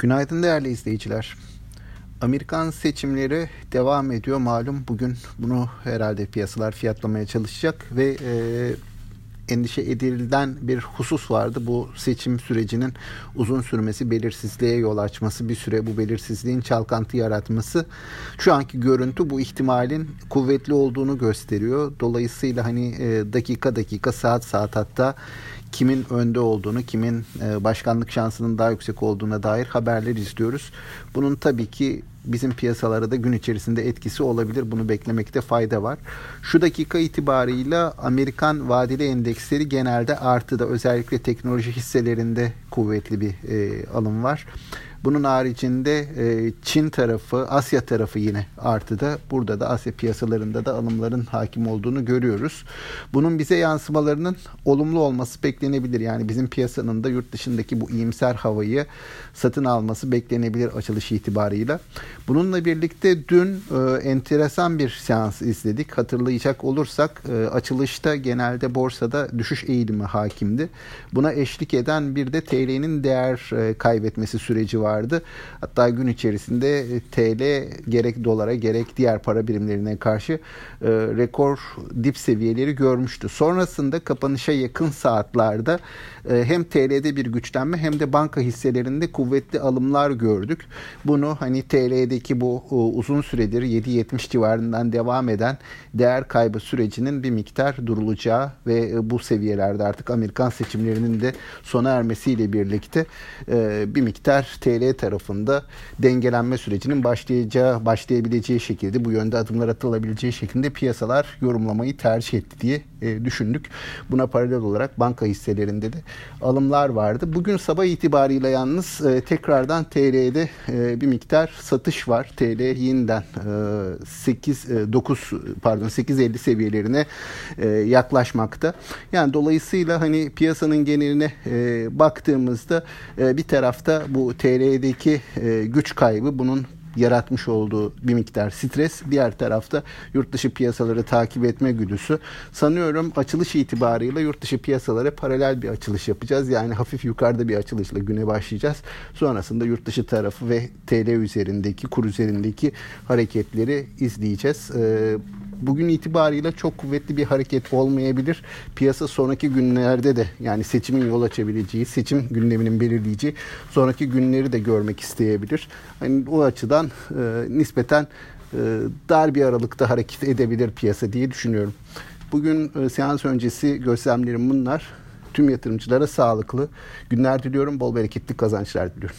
Günaydın değerli izleyiciler. Amerikan seçimleri devam ediyor malum. Bugün bunu herhalde piyasalar fiyatlamaya çalışacak ve e, endişe edilen bir husus vardı. Bu seçim sürecinin uzun sürmesi, belirsizliğe yol açması, bir süre bu belirsizliğin çalkantı yaratması. Şu anki görüntü bu ihtimalin kuvvetli olduğunu gösteriyor. Dolayısıyla hani e, dakika dakika, saat saat hatta kimin önde olduğunu, kimin e, başkanlık şansının daha yüksek olduğuna dair haberler izliyoruz. Bunun tabii ki bizim piyasalara da gün içerisinde etkisi olabilir. Bunu beklemekte fayda var. Şu dakika itibarıyla Amerikan vadeli endeksleri genelde artıda özellikle teknoloji hisselerinde kuvvetli bir e, alım var. Bunun haricinde e, Çin tarafı, Asya tarafı yine artıda. Burada da Asya piyasalarında da alımların hakim olduğunu görüyoruz. Bunun bize yansımalarının olumlu olması beklenebilir. Yani bizim piyasanın da yurt dışındaki bu iyimser havayı satın alması beklenebilir açılış itibarıyla. Bununla birlikte dün e, enteresan bir seans izledik. Hatırlayacak olursak e, açılışta genelde borsada düşüş eğilimi hakimdi. Buna eşlik eden bir de TL'nin değer e, kaybetmesi süreci var vardı. Hatta gün içerisinde e, TL gerek dolara gerek diğer para birimlerine karşı e, rekor dip seviyeleri görmüştü. Sonrasında kapanışa yakın saatlerde e, hem TL'de bir güçlenme hem de banka hisselerinde kuvvetli alımlar gördük. Bunu hani TL'deki bu e, uzun süredir 7.70 civarından devam eden değer kaybı sürecinin bir miktar durulacağı ve e, bu seviyelerde artık Amerikan seçimlerinin de sona ermesiyle birlikte e, bir miktar TL TL tarafında dengelenme sürecinin başlayacağı, başlayabileceği şekilde bu yönde adımlar atılabileceği şekilde piyasalar yorumlamayı tercih etti diye e, düşündük. Buna paralel olarak banka hisselerinde de alımlar vardı. Bugün sabah itibariyle yalnız e, tekrardan TL'de e, bir miktar satış var. TL yeniden e, 8 e, 9 pardon 8.50 seviyelerine e, yaklaşmakta. Yani dolayısıyla hani piyasanın geneline e, baktığımızda e, bir tarafta bu TL TL'deki e, güç kaybı bunun yaratmış olduğu bir miktar stres. Diğer tarafta yurt dışı piyasaları takip etme güdüsü. Sanıyorum açılış itibarıyla yurt dışı piyasalara paralel bir açılış yapacağız. Yani hafif yukarıda bir açılışla güne başlayacağız. Sonrasında yurt dışı tarafı ve TL üzerindeki, kur üzerindeki hareketleri izleyeceğiz. Ee, bugün itibariyle çok kuvvetli bir hareket olmayabilir. Piyasa sonraki günlerde de yani seçimin yol açabileceği, seçim gündeminin belirleyeceği sonraki günleri de görmek isteyebilir. Hani o açıdan e, nispeten e, dar bir aralıkta hareket edebilir piyasa diye düşünüyorum. Bugün e, seans öncesi gözlemlerim bunlar. Tüm yatırımcılara sağlıklı günler diliyorum. Bol bereketli kazançlar diliyorum.